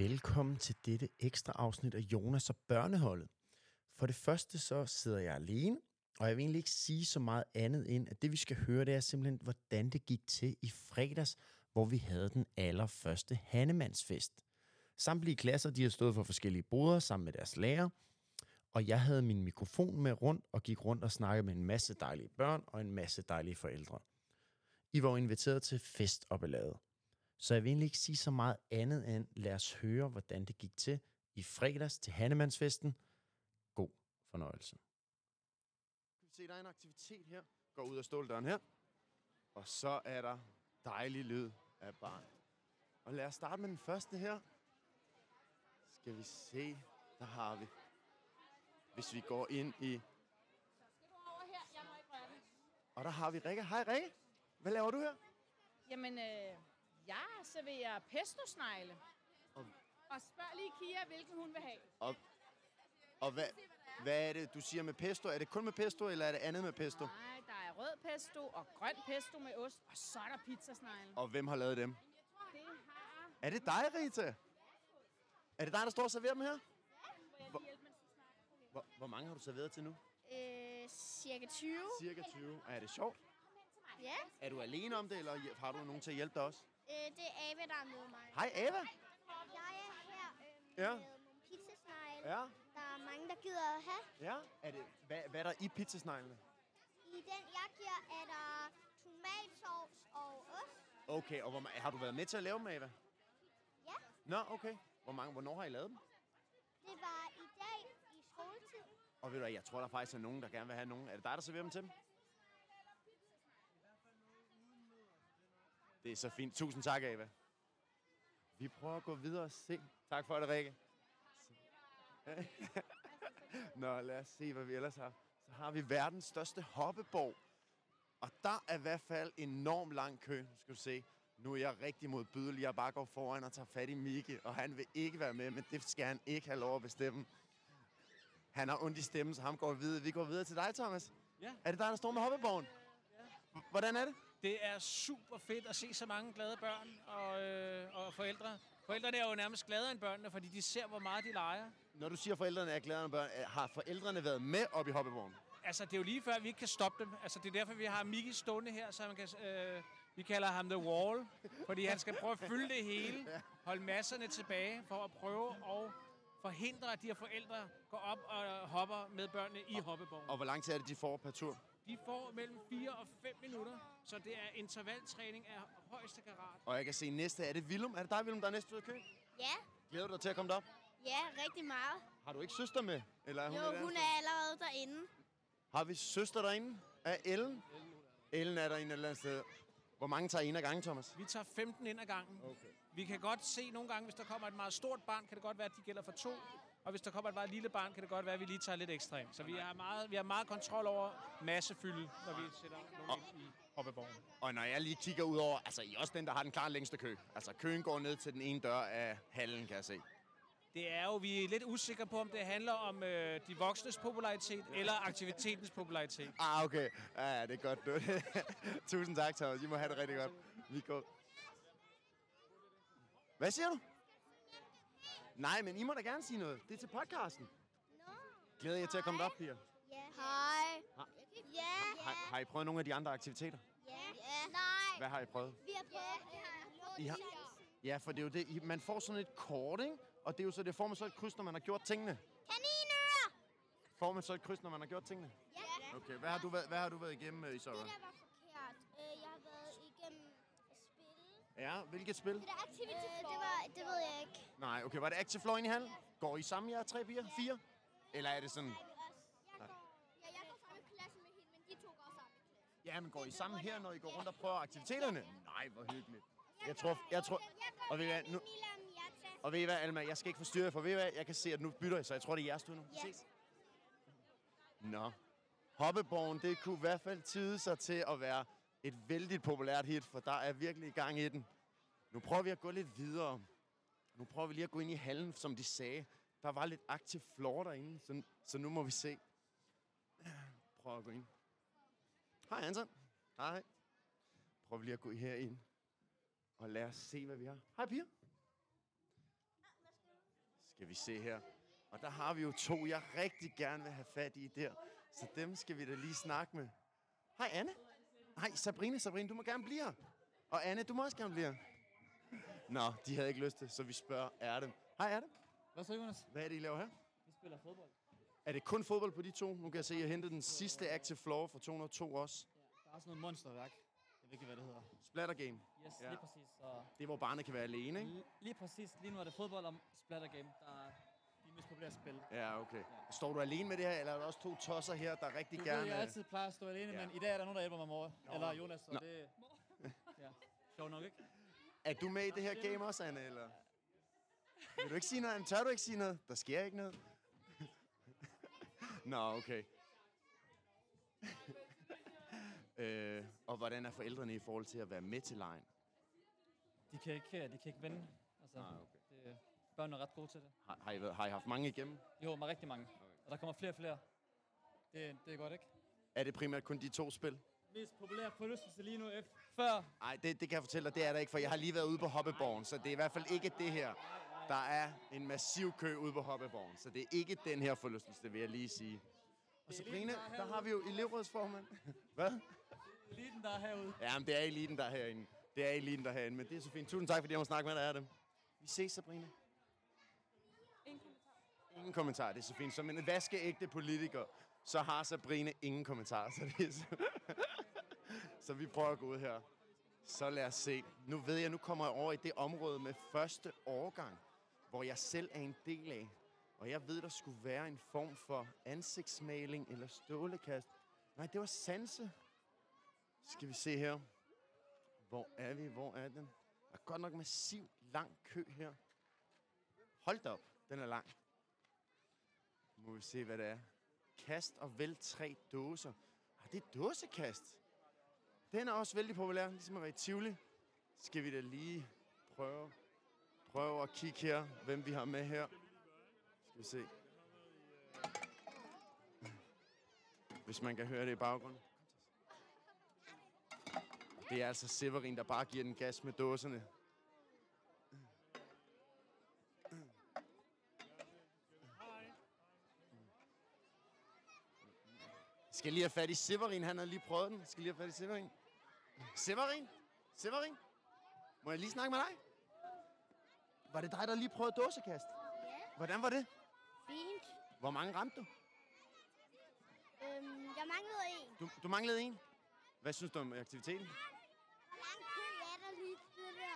Velkommen til dette ekstra afsnit af Jonas og Børneholdet. For det første så sidder jeg alene, og jeg vil egentlig ikke sige så meget andet end, at det vi skal høre, det er simpelthen, hvordan det gik til i fredags, hvor vi havde den allerførste Hannemandsfest. Samtlige klasser de har stået for forskellige boder sammen med deres lærer, og jeg havde min mikrofon med rundt og gik rundt og snakkede med en masse dejlige børn og en masse dejlige forældre. I var inviteret til fest og ballade. Så jeg vil egentlig ikke sige så meget andet end, lad os høre, hvordan det gik til i fredags til Hannemandsfesten. God fornøjelse. Kan vi se, der er en aktivitet her. Går ud af ståldøren her. Og så er der dejlig lyd af barn. Og lad os starte med den første her. Skal vi se, der har vi. Hvis vi går ind i... over her. Jeg må ikke. Og der har vi Rikke. Hej Rikke. Hvad laver du her? Jamen, øh, jeg serverer pesto-snegle. Og- Og spørg lige Kia, hvilken hun vil have. Og, og hvad, hvad er det, du siger med pesto? Er det kun med pesto, eller er det andet med pesto? Nej, der er rød pesto og grøn pesto med ost. Og så er der pizzasnegle. Og hvem har lavet dem? Det har... Er det dig, Rita? Er det dig, der står og serverer dem her? Snakker? Hvor, hvor mange har du serveret til nu? Øh, cirka 20. Cirka 20. Er det sjovt? Ja. Er du alene om det, eller har du nogen til at hjælpe dig også? Øh, det er Ava, der er med mig. Hej, Ava. Jeg er her øh, Ja. med nogle pizzasnegle. Ja. Der er mange, der gider at have. Ja. Er det, hvad, hvad er der i pizzasneglene? I den, jeg giver, er der tomatsovs og ost. Okay, og hvor, har du været med til at lave dem, Ava? Ja. Nå, okay. Hvor mange, hvornår har I lavet dem? Det var i dag i skoletid. Og ved du hvad, jeg tror, der faktisk er nogen, der gerne vil have nogen. Er det dig, der serverer dem til dem? Det er så fint. Tusind tak, Ava. Vi prøver at gå videre og se. Tak for det, Rikke. Nå, lad os se, hvad vi ellers har. Så har vi verdens største hoppeborg. Og der er i hvert fald enormt lang kø. Skal du se. Nu er jeg rigtig modbydelig. Jeg bare går foran og tager fat i Mikke, og han vil ikke være med, men det skal han ikke have lov at bestemme. Han har ondt i stemmen, så ham går vi videre. Vi går videre til dig, Thomas. Ja. Er det dig, der står med hoppeborgen? Ja. Hvordan er det? Det er super fedt at se så mange glade børn og, øh, og forældre. Forældrene er jo nærmest gladere end børnene, fordi de ser, hvor meget de leger. Når du siger, at forældrene er glade med børn, har forældrene været med op i hoppeborgen? Altså, det er jo lige før, at vi ikke kan stoppe dem. Altså, det er derfor, vi har Miki stående her, så man kan... Øh, vi kalder ham The Wall, fordi han skal prøve at fylde det hele, holde masserne tilbage for at prøve at forhindre, at de her forældre går op og hopper med børnene i hoppeborgen. Og hvor lang tid er det, de får per tur? De får mellem 4 og 5 minutter, så det er intervaltræning af højeste karat. Og jeg kan se, næste er det Willum. Er det dig, Willum, der er næste ud af kø? Ja. Glæder du dig til at komme derop? Ja, rigtig meget. Har du ikke søster med? Eller er hun Jo, hun er allerede derinde. Har vi søster derinde? Er Ellen? Ellen er derinde et eller andet sted. Hvor mange tager en af gangen, Thomas? Vi tager 15 ind ad gangen. Okay. Vi kan godt se nogle gange, hvis der kommer et meget stort barn, kan det godt være, at de gælder for to. Og hvis der kommer et meget lille barn, kan det godt være, at vi lige tager lidt ekstra ind. Så vi har meget, vi har meget kontrol over massefylde, når vi sætter nogen ind i hoppeborgen. Og når jeg lige kigger ud over, altså I er også den, der har den klart længste kø. Altså køen går ned til den ene dør af hallen, kan jeg se. Det er jo, vi er lidt usikre på, om det handler om øh, de voksnes popularitet eller aktivitetens popularitet. Ah, okay. Ja, ja, det er godt. Du. Tusind tak, Thomas. I må have det rigtig godt. Vi går. Hvad siger du? Nej, men I må da gerne sige noget. Det er til podcasten. Nå. Glæder jeg til at komme derop, piger. Ja. Hej. Har, Ja. har, har I prøvet nogle af de andre aktiviteter? Ja. ja. Nej. Hvad har I prøvet? Vi har prøvet. I har... Ja, for det er jo det. I- Man får sådan et kort, ikke? Og det er jo så, det får man så et kryds, når man har gjort tingene. Kaninører. Får man så et kryds, når man har gjort tingene? Ja. Okay, hvad har du været, hvad har du været igennem, øh, Isara? Det der var forkert. Øh, jeg har været igennem spil. Ja, hvilket spil? Det der activity øh, det var, det ved jeg ikke. Nej, okay, var det Active inde i hallen? Går I sammen, jer tre piger? Fire? Eller er det sådan... Ja, jeg går sammen i klasse med hende, men de to går sammen i klasse. Ja, men går I sammen her, når I går rundt og prøver aktiviteterne? Nej, hvor hyggeligt. Jeg tror... Jeg tror og ved I hvad, nu, og ved I hvad, Alma, jeg skal ikke forstyrre jer, for ved I hvad, jeg kan se, at nu bytter I, så jeg tror, det er jeres tur nu. Ses. Nå. Hoppeborgen, det kunne i hvert fald tyde sig til at være et vældig populært hit, for der er virkelig gang i den. Nu prøver vi at gå lidt videre. Nu prøver vi lige at gå ind i hallen, som de sagde. Der var lidt aktiv floor derinde, så, så nu må vi se. Prøv at gå ind. Hej, Anton. Hej. Prøv lige at gå herind. Og lad os se, hvad vi har. Hej, piger. Skal vi se her. Og der har vi jo to, jeg rigtig gerne vil have fat i der. Så dem skal vi da lige snakke med. Hej Anne. Hej Sabrine, Sabrine, du må gerne blive her. Og Anne, du må også gerne blive her. Nå, de havde ikke lyst til, så vi spørger Erdem. Hej Erdem. Hvad så, Jonas? Hvad er det, I laver her? Vi spiller fodbold. Er det kun fodbold på de to? Nu kan jeg se, at jeg hentede den sidste Active Floor fra 202 også. Der er sådan noget monsterværk. Jeg ved ikke, hvad det hedder. Splatter Game. Yes, Ja. lige præcis. Så Det er, hvor barnet kan være alene, ikke? lige, præcis. Lige nu er det fodbold om Splatter Game, der er de mest populære spil. Ja, okay. Står du alene med det her, eller er der også to tosser her, der rigtig Du gerne... ved, jeg altid plejer at stå alene, Ja. men i dag er der nogen, der hjælper mig mor. Eller Jonas, så Nå. det... Ja, sjovt nok, ikke? Er du med i det her game også, Anne, eller? Vil du ikke sige noget, Anne? Tør du ikke sige noget? Der sker ikke noget. Nå, okay. øh, og hvordan er forældrene i forhold til at være med til lejen? De kan ikke, de kan ikke vinde. Altså, Nej, okay. det, børn er ret gode til det. Har, har, I, været- har I haft mange igennem? Jo, med rigtig mange. Og der kommer flere og flere. Det, det er godt, ikke? Er det primært kun de to spil? Mest populære forlystelse lige nu efter. Før. Nej, det, det kan jeg fortælle dig, det er der ikke, for jeg har lige været ude på Hoppeborgen, så det er i hvert fald ikke det her. Der er en massiv kø ude på Hoppeborgen, så det er ikke den her forlystelse, vil jeg lige sige. Og Sabrine, der har vi jo elevrådsformand. Hvad? Eliten, der er herude. Jamen, det er eliten, der er herinde. Det er eliten, der er herinde, men det er så fint. Tusind tak, fordi jeg må snakke med dig, Adam. Vi ses, Sabrine. Ingen kommentar. Ingen kommentar, det er så fint. Som en vaskeægte politiker, så har Sabrine ingen kommentar. Så, det er så så vi prøver at gå ud her. Så lad os se. Nu ved jeg, nu kommer jeg over i det område med første årgang, hvor jeg selv er en del af. Og jeg ved, der skulle være en form for ansigtsmaling eller stålekast. Nej, det var sanse. Skal vi se her. Hvor er vi? Hvor er den? Der er godt nok massiv lang kø her. Hold da op, den er lang. Nu må vi se, hvad det er. Kast og vælg tre dåser. Ah, det er dåsekast. Den er også vældig populær, ligesom at være i Tivoli. Skal vi da lige prøve, prøve at kigge her, hvem vi har med her. Skal vi se. Hvis man kan høre det i baggrunden. Det er altså Severin, der bare giver den gas med dåserne. Skal lige have fat i Severin. Han har lige prøvet den. Skal lige have fat i Severin. Severin? Severin? Må jeg lige snakke med dig? Var det dig, der lige prøvede dåsekast? Ja, Hvordan var det? fint. Hvor mange ramte du? Øhm, jeg manglede en. Du, du manglede en. Hvad synes du om aktiviteten? Lang kø er der lige.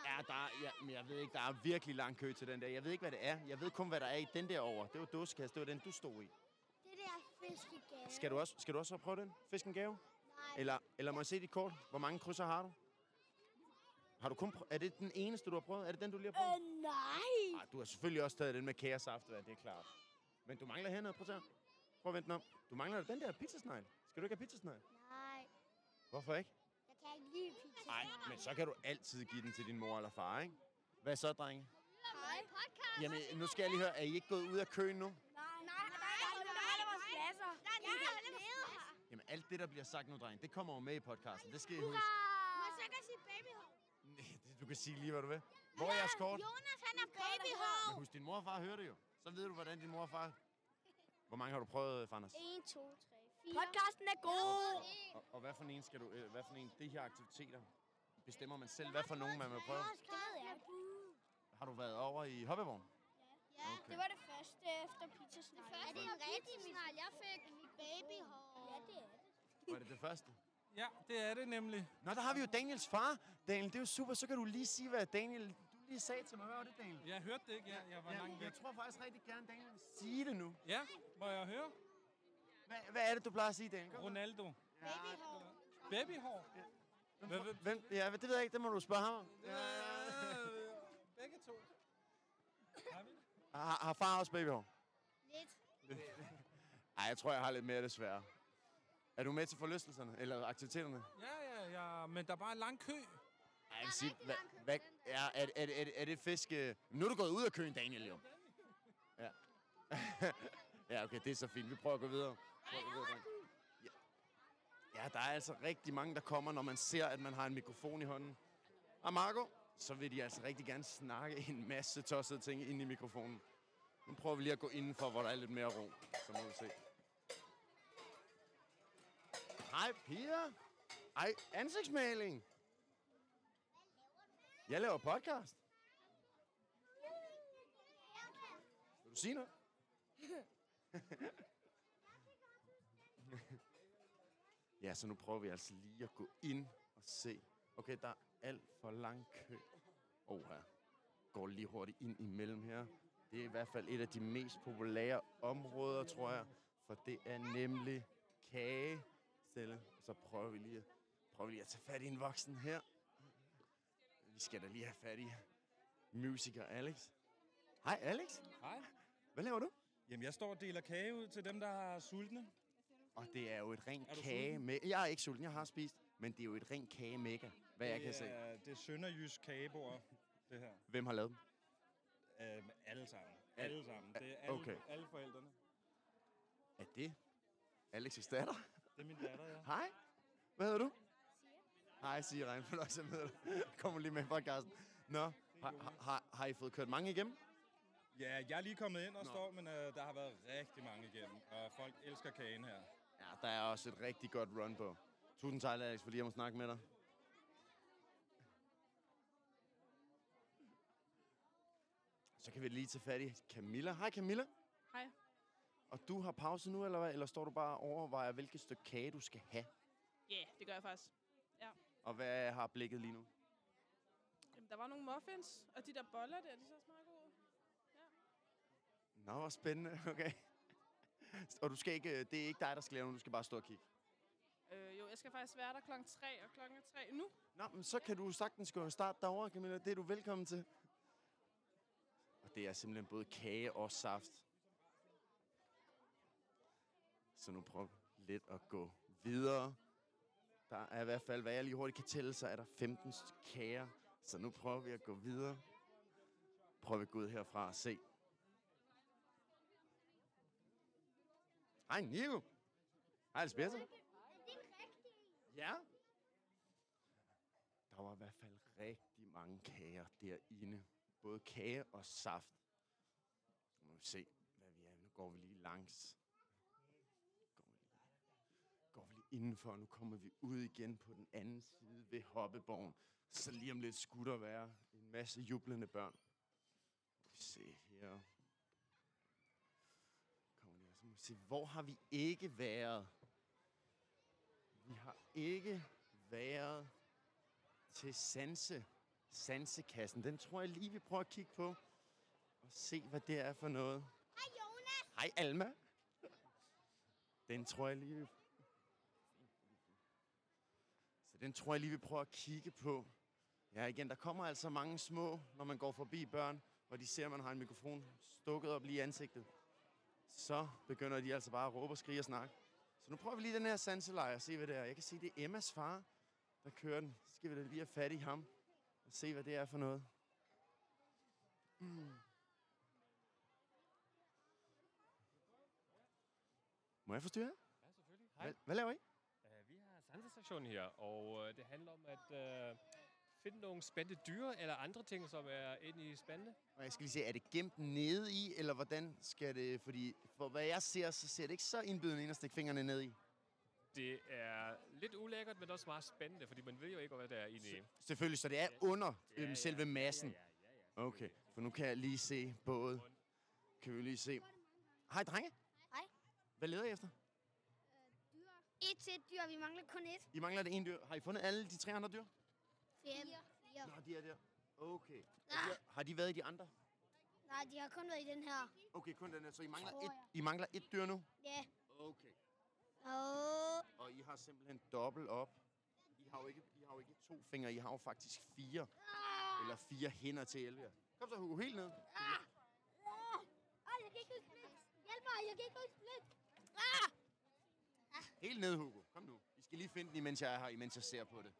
Ja, der er, ja, men jeg ved ikke, der er virkelig lang kø til den der. Jeg ved ikke, hvad det er. Jeg ved kun, hvad der er i den der over. Det var dåsekast. Det var den, du stod i. Fiskegave. Skal du også, skal du også prøve den? Fisk en gave? Nej, Eller, eller må jeg se dit kort? Hvor mange krydser har du? Har du kun prø- er det den eneste, du har prøvet? Er det den, du lige har prøvet? øh, nej. Nej, du har selvfølgelig også taget den med kagersaftvand, det er klart. Men du mangler hernede, prøv at. Prøv at vente den om. Du mangler den der pizzasnegl. Skal du ikke have pizzasnegl? Nej, Hvorfor ikke? jeg kan ikke lide pizza. Nej, men så kan du altid give den til din mor eller far, ikke? Hvad så, drenge? Hej. podcast. Jamen, nu skal jeg lige høre, er I ikke gået ud af køen nu? Nej, nej, nej, nej, nej, alle vores pladser. Jeg er nede her. Jamen, alt det, der bliver sagt nu, drenge, det kommer jo med i podcasten. Det skal I huske. Må jeg så kan sige babyhår? Nej, det- Du kan sige lige, hvad du vil. Hvor er jeres kort? Jonas, han er babyhår. Men husk, din mor og far hører det jo. Så ved du, hvordan din mor og far... Hvor mange har du prøvet, Fanders? 1, 2, 3, 4. Podcasten er god. Og, og hvad for en skal du... Øh, hvad for en de her aktiviteter bestemmer man selv, hvad for nogen man vil prøve? Det ved jeg. Har du været over i hoppevogn? Ja, Okay. det var det første efter pizzasnegl. Det første er det en rigtig snegl, jeg fik mit babyhår. Ja, det er det. Var det det første? Ja, det er det nemlig. Nå, der har vi jo Daniels far. Daniel, det er jo super. Så kan du lige sige, hvad Daniel... Du lige sagde til mig. Hvad var det, Daniel? Jeg hørte det ikke. Jeg, jeg var Ja, langt væk. jeg tror faktisk rigtig gerne, Daniel vil sige det nu. Ja, må jeg høre? Hvad, hvad er det, du plejer at sige, Daniel? Kom. Ronaldo. Babyhår. Babyhår. Hvad, hvad, Hvem? Ja, det ved jeg ikke. Det må du spørge ham om. Ja, begge to. Har? Har, far også babyhår? Lidt. Nej, jeg tror, jeg har lidt mere desværre. Er du med til forlystelserne? Eller aktiviteterne? Ja, ja, ja, men der er bare en lang kø. Ej, jeg vil sige, hvad, hvad, ja, er, er, er, er, er det fiske... Nu er du gået ud af køen, Daniel, jo. Ja. ja, okay, det er så fint. Vi prøver at gå videre. Prøv at gå videre ja. ja, der er altså rigtig mange, der kommer, når man ser, at man har en mikrofon i hånden. Og Marco, så vil de altså rigtig gerne snakke en masse tossede ting ind i mikrofonen. Nu prøver vi lige at gå indenfor, hvor der er lidt mere ro. Så må vi se. Hej, Pia. Ej, ansigtsmaling. Jeg laver podcast. Vil du sige noget? ja, så nu prøver vi altså lige at gå ind og se. Okay, der er alt for lang kø. Åh, her. Går lige hurtigt ind imellem her. Det er i hvert fald et af de mest populære områder, tror jeg. For det er nemlig kage. Stille. Så prøver vi lige, prøver vi lige at tage fat i en voksen her. Vi skal da lige have fat i musiker Alex. Hej Alex. Hej. Hvad laver du? Jamen, jeg står og deler kage ud til dem, der har sultne. Og det er jo et rent kage med... Jeg er ikke sulten, jeg har spist. Men det er jo et rent kage mega, hvad jeg kan se. Det er, det er Sønderjysk kagebord, det her. Hvem har lavet dem? Øhm, alle sammen. Al- Alle sammen. Det er alle, okay. alle forældrene. Er det Alex' datter? Det er min datter, ja. Hej. Hvad hedder du? Hej, Sia Rein. Fornøjelse med dig. Kommer lige med i podcasten. Nå, har, har, har, har I fået kørt mange igennem? Ja, jeg er lige kommet ind og Nå. står, men øh, der har været rigtig mange igennem. Og folk elsker kagen her. Ja, der er også et rigtig godt run på. Tusind tak, Alex, fordi jeg må snakke med dig. Så kan vi lige tage fat i Camilla. Hej Camilla. Hej. Og du har pause nu, eller hvad? Eller står du bare og overvejer, hvilket stykke kage du skal have? Ja, yeah, det gør jeg faktisk. Og hvad har blikket lige nu? Jamen, der var nogle muffins, og de der boller der, de så også meget gode. Nå, hvor spændende. Okay. Og du skal ikke, det er ikke dig, der skal lave noget, du skal bare stå og kigge. Øh, jo, jeg skal faktisk være der klokken 3, og klokken er 3 nu. Nå, men så kan du sagtens gå og starte derovre, Camilla. Det er du velkommen til. Og det er simpelthen både kage og saft. Så nu prøv lidt at gå videre. Der er i hvert fald, hvad jeg lige hurtigt kan tælle, så er der 15 st- kager. Så nu prøver vi at gå videre. Prøver vi at gå ud herfra og se. Hej, Nico. Hej, Alsbjerg. Ja. Der var i hvert fald rigtig mange kager derinde. Både kage og saft. Nu må vi se, hvad vi er. Nu går vi lige langs. Går vi lige, går vi lige indenfor. Nu kommer vi ud igen på den anden side ved Hoppeborgen. Så lige om lidt skulle der være en masse jublende børn. Vi se her. Kommer lige, så må vi se, hvor har vi ikke været? Vi har ikke været til Sanse. Sansekassen. Den tror jeg lige, vi prøver at kigge på. Og se, hvad det er for noget. Hej Jonas. Hej, Alma. Den tror jeg lige, vi... Så den tror jeg lige, vi prøver at kigge på. Ja, igen, der kommer altså mange små, når man går forbi børn, og de ser, at man har en mikrofon stukket op lige i ansigtet. Så begynder de altså bare at råbe og skrige og snakke. Så nu prøver vi lige den her sanselejr og se, hvad det er. Jeg kan se, det er Emmas far, der kører den. Så skal vi da lige have fat i ham og se, hvad det er for noget. Mm. Må jeg forstyrre? Ja, selvfølgelig. Hej. Hvad, hvad laver I? Sansestationen her, og uh, det handler om at uh, finde nogle spændende dyr eller andre ting, som er inde i spændende. Og jeg skal lige se, er det gemt nede i, eller hvordan skal det... Fordi for hvad jeg ser, så ser det ikke så indbydende ind at stikke fingrene ned i. Det er lidt ulækkert, men også meget spændende, fordi man ved jo ikke, hvad der er inde i. Selvfølgelig, så det er under Ja, øhm, ja, selve massen. Ja, ja, ja, ja. Okay, for nu kan jeg lige se både. Kan vi lige se. Hej, drenge. Hej. Hvad leder I efter? Et til et dyr, vi mangler kun et. I mangler det ene dyr. Har I fundet alle de tre andre dyr? Fire. Fire. Nå, de er der. Okay. Ah. Er- Har de været i de andre? Nej, de har kun været i den her. Okay, kun den her. Så I mangler, et. I mangler et dyr nu? Ja. Okay. Og Og I har simpelthen dobbelt op. I har jo ikke, I har jo ikke to fingre, I har jo faktisk fire. Eller fire hænder til 11. Kom så, Hugo, helt ned. Åh, jeg kan ikke huske lidt. Hjælp mig, jeg kan ikke huske lidt. Ah! Helt ned, Hugo. Kom nu. I skal lige finde den, imens jeg er her, imens jeg ser på det.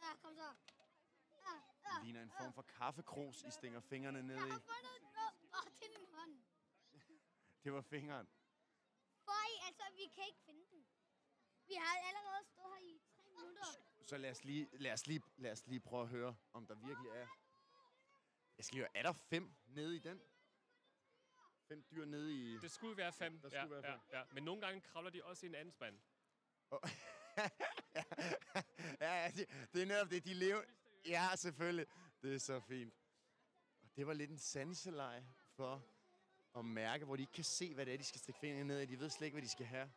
Ah, kom så. Ah, Det ligner en form for kaffekros, I stinger fingrene ned Jeg i. har fundet den. Åh, det er min hånd. Det var fingeren. Føj, altså, vi kan ikke finde den. Vi har allerede stået her i tre minutter. Så lad os, lige, lad, os lige, lad os lige prøve at høre, om der virkelig er... Jeg skal høre, er der fem nede i den? Fem dyr nede i... Det skulle være fem. Der skulle ja, være ja, fem. ja. Men nogle gange kravler de også i en anden spand. ja, ja det, det er netop det, de lever... Ja, selvfølgelig. Det er så fint. Og det var lidt en sanseleje for at mærke, hvor de ikke kan se, hvad det er, de skal stikke fingrene ned i. De ved slet ikke, hvad de skal have.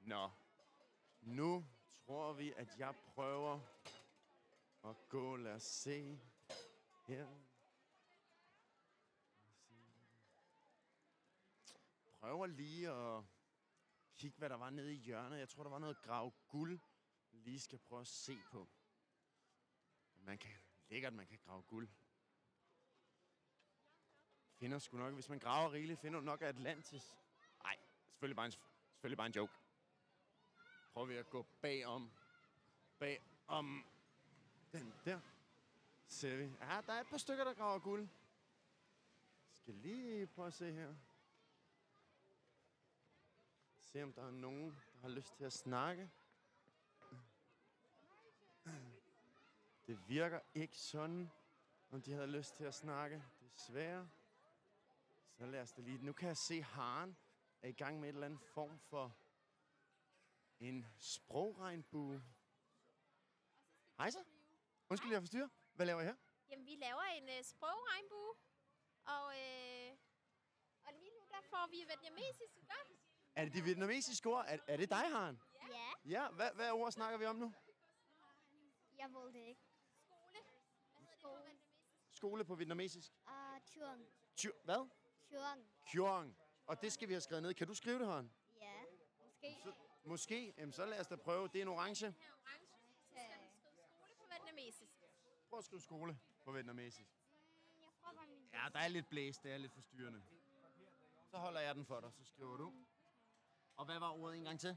Nå. Nu tror vi, at jeg prøver at gå. Lad os se. Her. Prøver lige at kigge, hvad der var nede i hjørnet. Jeg tror, der var noget grav guld, lige skal prøve at se på. Man kan, lækkert, man kan grave guld. Finder sgu nok, hvis man graver rigeligt, finder du nok Atlantis. Nej, selvfølgelig bare en, selvfølgelig bare en joke. Prøver vi at gå bagom. Bagom den der. Ser vi. Ja, der er et par stykker, der graver guld. Skal lige prøve at se her. Se om der er nogen, der har lyst til at snakke. Det virker ikke sådan, om de havde lyst til at snakke. Desværre. Så lad os det lige... Nu kan jeg se, at haren er i gang med et eller andet form for en sprogregnbue. Hej så. Undskyld, jeg forstyrrer. Hvad laver I her? Jamen, vi laver en øh, sprogregnbue, og, øh, og lige nu der får vi vietnamesisk, ikke? Er det de vietnamesiske ord? Er, er det dig, Haren? Ja, Ja, hvad, hvad ord snakker vi om nu? jeg ved det ikke. Skole. Hvad hedder det på Skole. vietnamesisk? Skole på vietnamesisk. Ah, Tjørn. Tjur, hvad? Tjørn. Kyong. Og det skal vi have skrevet ned. Kan du skrive det, Haren? Ja, måske. Så, måske. Jamen, så lad os da prøve. Det er en orange. Her orange. Så skal vi skrive skole på vietnamesisk. Prøv at skrive skole på vietnamesisk. Jeg prøver min Ja, der er lidt blæst. Det er lidt forstyrrende. Så holder jeg den for dig. Så skriver du. Og hvad var ordet en gang til?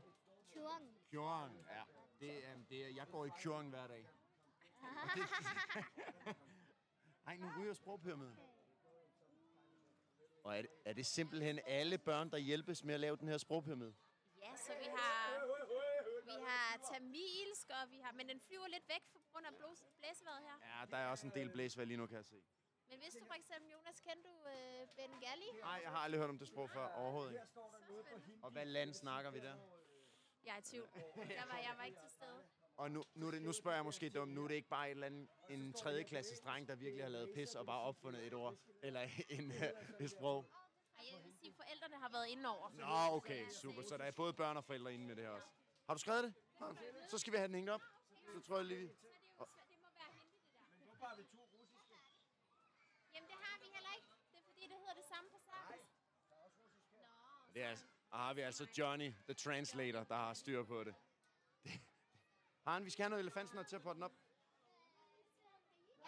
Tjørn. Kyong. Ja. Det, er, det er, jeg går i Kyong hver dag. Og det, Ej, nu ryger sprogpyramiden. Og er det, er det simpelthen alle børn, der hjælpes med at lave den her sprogpyramide? Ja, så vi har, vi har tamilsk, og vi har, men den flyver lidt væk på grund af blæsevejret her. Ja, der er også en del blæsvær lige nu, kan jeg se. Men hvis du for eksempel, Jonas, kender du øh, Bengali? Nej, jeg har aldrig hørt om det sprog før. Overhovedet ikke. Og hvad land snakker vi der? Jeg er i tvivl. Der var, jeg var ikke til stede. Og nu, nu, er det, nu spørger jeg måske dumt, nu er det ikke bare et eller andet, en tredje klasse dreng, der virkelig har lavet pis og bare opfundet et ord, eller en, øh, et sprog. Ej, jeg vil sige, at forældrene har været inde over. Nå, okay, super. Så der er både børn og forældre inde med det her også. Har du skrevet det? Ja. Så skal vi have den hængt op. Så tror jeg lige, vi... Det må være hente det der. Jamen, det har vi heller ikke. Det er fordi, det hedder det samme på samisk. Nå, Det er, og har vi altså Johnny, the translator, der har styr på det. det. Haren, vi skal have noget elefantsnot til at potte den op.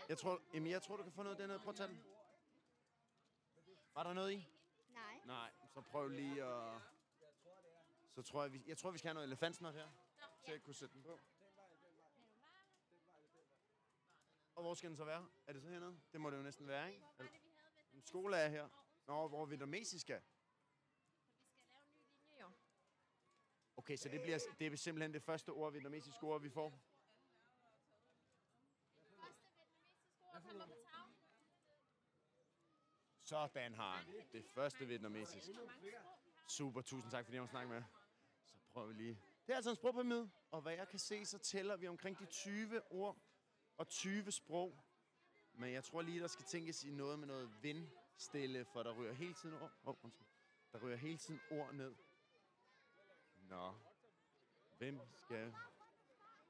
Jeg tror, Emil, jeg tror, du kan få noget dernede. Prøv at tage den. Var der noget i? Nej. Nej, så prøv lige at... Så tror jeg, vi, jeg tror, vi skal have noget elefantsnot her, til at kunne sætte den på. Og hvor skal den så være? Er det så hernede? Det må det jo næsten være, ikke? Eller- skole er her. Nå, hvor vi vietnamesisk skal. vi skal lave en ny linje jo. Okay, så det bliver det er simpelthen det første ord, vietnamesiske ord, vi får. Første vietnamesiske ord kommer på tavlen. Sådan har han. Det første vietnamesisk. Super, tusind tak, fordi jeg må snakke med. Så prøver vi lige. Det er altså en sprogpyramide, og hvad jeg kan se, så tæller vi omkring de 20 ord og 20 sprog. Men jeg tror lige, der skal tænkes i noget med noget vindstille, for der ryger hele tiden ord. Oh, undskyld. Der ryger hele tiden ord ned. Nå. Hvem skal...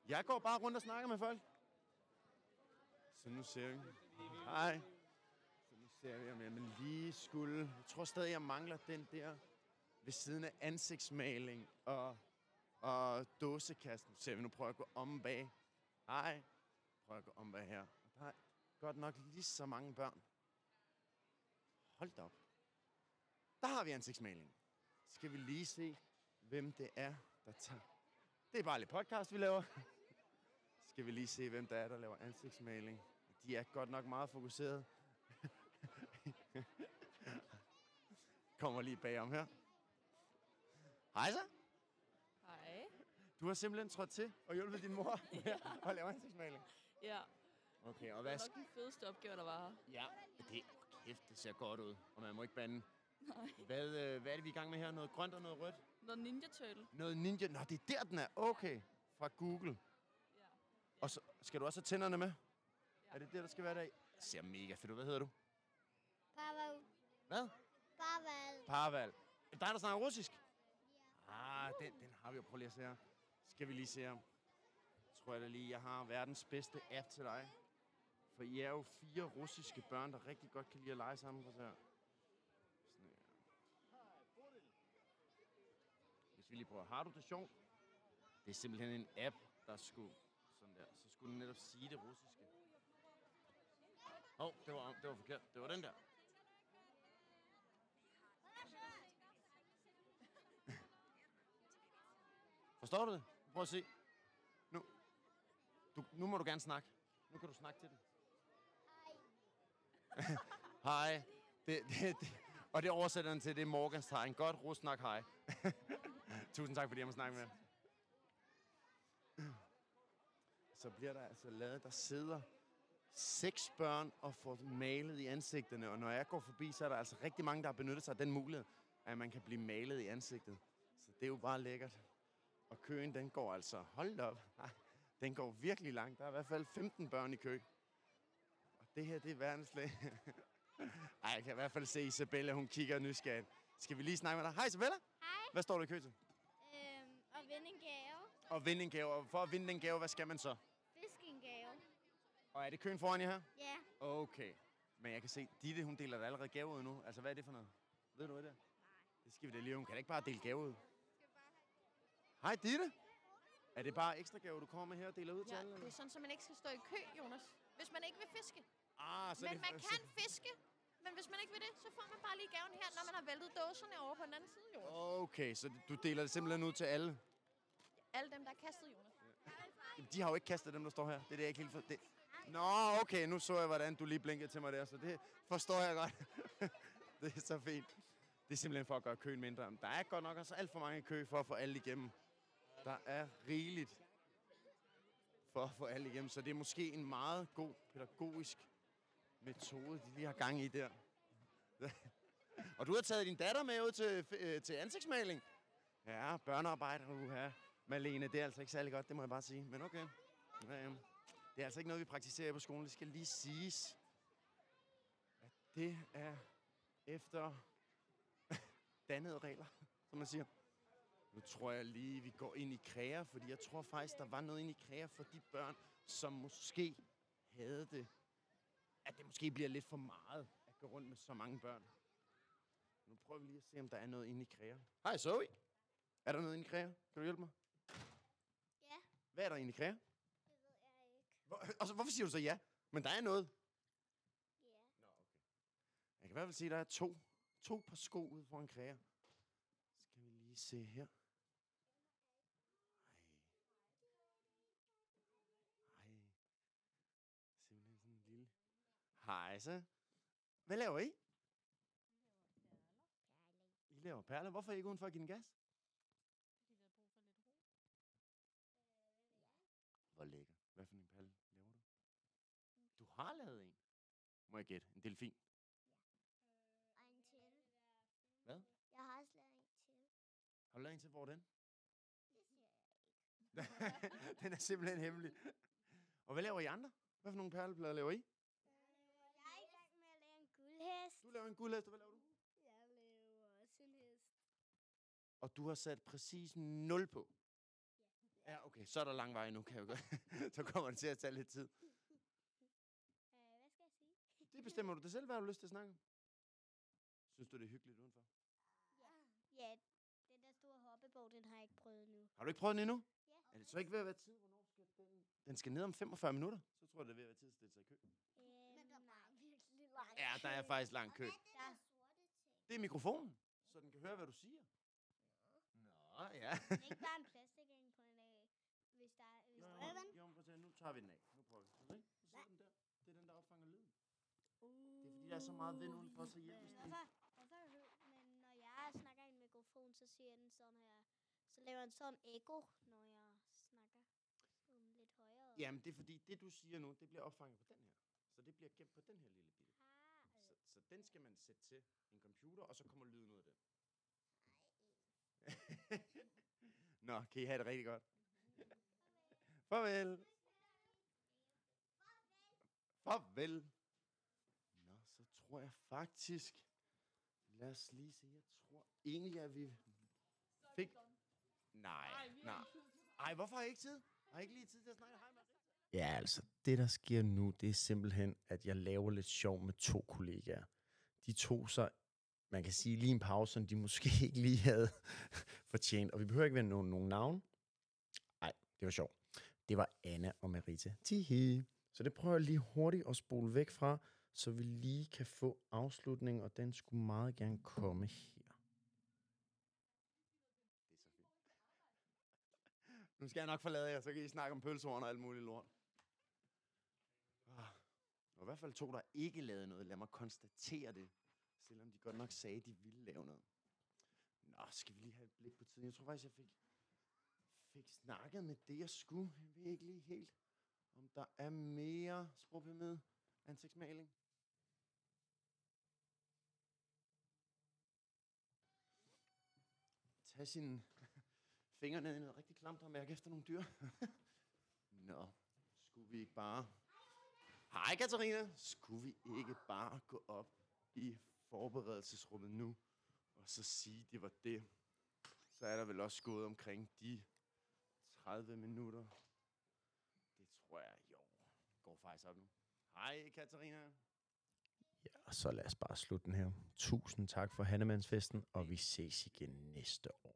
Jeg går bare rundt og snakker med folk. Så nu ser vi. Hej. Så nu ser vi, om jeg lige skulle... Jeg tror stadig, jeg mangler den der ved siden af ansigtsmaling og, og dåsekassen. Ser vi nu prøver jeg at gå om bag. Hej. Prøver at gå om bag her. Og der er godt nok lige så mange børn. Hold da op. Der har vi ansigtsmaling. Skal vi lige se, hvem det er, der tager... Det er bare lidt podcast, vi laver. Skal vi lige se, hvem der er, der laver ansigtsmaling. De er godt nok meget fokuseret. Kommer lige bagom her. Hej så. Hej. Du har simpelthen trådt til og hjulpet din mor med at lave ansigtsmaling. Ja, Okay, og det hvad... var nok den fedeste opgave, der var her. Ja, det, kæft, det ser godt ud. Og man må ikke bande. Nej. Hvad, øh, hvad er det, vi er i gang med her? Noget grønt og noget rødt? Noget Ninja Turtle. Noget ninja. Nå, det er der, den er. Okay. Fra Google. Ja. Og så skal du også have tænderne med? Er det det, der skal være der i? Ser mega fedt ud. Hvad hedder du? Pavel. Hvad? Pavel. Parval. Er det dig, der snakker russisk? Ah, den, den har vi jo. Prøv lige at se her. Skal vi lige se her. Tror jeg da lige, jeg har verdens bedste app til dig. For I er jo fire russiske børn, der rigtig godt kan lide at lege sammen. Prøv at se her. Sådan her. Vi lige prøver. Har du det sjovt? Det er simpelthen en app, der skulle... Sådan der. Så skulle den netop sige det russiske. Åh, oh, det var, det var forkert. Det var den der. Forstår du det? Prøv at se. Nu, du, nu må du gerne snakke. Nu kan du snakke til den. hej. Det, det, det, og det oversætter den til, det er Morgans tegn. Godt, rusnak, hej. Tusind tak, fordi jeg må snakke med. Så bliver der altså lavet, der sidder seks børn og får malet i ansigterne. Og når jeg går forbi, så er der altså rigtig mange, der har benyttet sig af den mulighed, at man kan blive malet i ansigtet. Så det er jo bare lækkert. Og køen, den går altså, hold da op, den går virkelig langt. Der er i hvert fald 15 børn i kø. Og det her, det er verdens lag. Ej, jeg kan i hvert fald se Isabella, hun kigger nysgerrigt. Skal vi lige snakke med dig? Hej Isabella. Hej. Hvad står du i kø til? Og vinde en gave. Og vinde en gave. Og for at vinde den gave, hvad skal man så? Fisk en gave. Og er det køen foran jer her? Ja. Okay. Men jeg kan se, Ditte, hun deler da allerede gave ud nu. Altså, hvad er det for noget? Ved du hvad det er? Det skal vi da lige. Hun kan da ikke bare dele gave ud. Hej, Ditte. Er det bare ekstra gave, du kommer med her og deler ud til Ja, alle? det er sådan, så man ikke skal stå i kø, Jonas. Hvis man ikke vil fiske. Ah, så Men det, man kan fiske. Men hvis man ikke vil det, så får man bare lige gaven her, når man har væltet dåserne over på den anden side, Jonas. Okay, så du deler det simpelthen ud til alle? Alle dem, der har kastet, Jonas. Jamen, De har jo ikke kastet dem, der står her. Det er det, jeg ikke helt for... Det... Nå, okay, nu så jeg, hvordan du lige blinkede til mig der, så det forstår jeg godt. det er så fint. Det er simpelthen for at gøre køen mindre. Men Der er godt nok også alt for mange i kø for at få alle igennem. Der er rigeligt for at få alle igennem, så det er måske en meget god pædagogisk metode, de lige har gang i der. Og du har taget din datter med ud til, øh, til ansigtsmaling. Ja, børnearbejde, du her. Malene, det er altså ikke særlig godt, det må jeg bare sige. Men okay. Det er altså ikke noget, vi praktiserer på skolen. Det skal lige siges, at det er efter dannede regler, som man siger. Nu tror jeg lige, vi går ind i kræer, fordi jeg tror faktisk, der var noget ind i kræer for de børn, som måske havde det. At det måske bliver lidt for meget at gå rundt med så mange børn. Nu prøver vi lige at se, om der er noget inde i kræer. Hej Zoe. Er der noget inde i kræer? Kan du hjælpe mig? Hvad er der inde i kræer? Det ved jeg ikke. Hvor, og så, hvorfor siger du så ja? Men der er noget. Ja. Jeg kan i hvert fald sige, at der er to, to par sko ude foran kræer. Skal vi lige se her. Ej. Ej. Simpelthen sådan en lille... Hej så. Hvad laver I? I laver perler. Hvorfor er I ikke udenfor at give den gas? Hvor lækker. Hvad for en perle laver du? Du har lavet en. Må jeg gætte? En delfin. Og en til. Hvad? Jeg har også lavet en til. Har du lavet en til, hvor er den? Det siger jeg ikke. den er simpelthen hemmelig. Og hvad laver I andre? Hvad for nogle perleplader laver I? Jeg er i gang med at lave en guldhest. Du laver en guldhest, og hvad laver du? Jeg laver også en hest. Og du har sat præcis 0 på? Ja, okay. Så er der lang vej nu, kan jeg jo godt. så kommer det til at tage lidt tid. Øh, hvad skal jeg sige? Det bestemmer du det selv, hvad har du lyst til at snakke om? Synes du, det er hyggeligt udenfor? Ja, den der store hoppebog, den har jeg ikke prøvet nu. Har du ikke prøvet den endnu? Ja. Er det så ikke ved at være tid? Hvornår skal den? Den skal ned om 45 minutter. Så tror jeg, det er ved at være tid at stille sig i kø. Øh, Men der var virkelig lang Ja, der er faktisk lang kø. Der. Det er mikrofonen, så den kan høre, hvad du siger. Nå, ja. Det er ikke bare en plastikring på en hvis der er... Hvis Jo, der jo, er den. jo, prøv at se, nu tager vi den af. Nu prøver vi. Så se, så sidder den der. Det er den, der opfanger lyden. Uh. Det er fordi, der er så meget vind udenfor, så hjælper det. Hvorfor, hvorfor hø- men når jeg snakker i en mikrofon, så siger den sådan her, så laver den sådan ekko, når jeg snakker sådan lidt højere. Jamen, det er fordi, det du siger nu, det bliver opfanget på den her. Så det bliver gemt på den her lille bitte. Ah, Så, så Den skal man sætte til en computer, og så kommer lyden ud af den. Nå, kan I have det rigtig godt. Farvel. Farvel. Så tror jeg faktisk... Lad os lige se. Jeg tror egentlig, at vi fik... Nej, nej. Ej, hvorfor har I ikke tid? Har I ikke lige tid til at snakke? Hej, Marie. Ja, altså, det der sker nu, det er simpelthen, at jeg laver lidt sjov med to kollegaer. De to så, man kan sige, lige en pause, som de måske ikke lige havde fortjent. Og vi behøver ikke være nogen, nogen navn. Nej, det var sjovt. Det var Anna og Marita. Tihi. Så det prøver jeg lige hurtigt at spole væk fra, så vi lige kan få afslutningen, og den skulle meget gerne komme her. Nu skal jeg nok forlade jer, så kan I snakke om pølsehorn og alt muligt lort. Ah, Og i hvert fald to, der ikke lavede noget. Lad mig konstatere det. Selvom de godt nok sagde, at de ville lave noget. Nå, skal vi lige have et blik på tiden. Jeg tror faktisk, jeg fik, fik snakket med det, jeg skulle. Jeg ved ikke lige helt, om der er mere sprogpyramide ansigtsmaling. Tag sine fingre ned i noget rigtig klamt og mærke efter nogle dyr. Nå, skulle vi ikke bare... Hej Katarina! Skulle vi ikke bare gå op i forberedelsesrummet nu, og så sige, det var det? Så er der vel også gået omkring de 30 minutter. Det tror jeg, jo, går faktisk op nu. Hej Katarina! Ja, og så lad os bare slutte den her. Tusind tak for Hannemandsfesten, og vi ses igen næste år.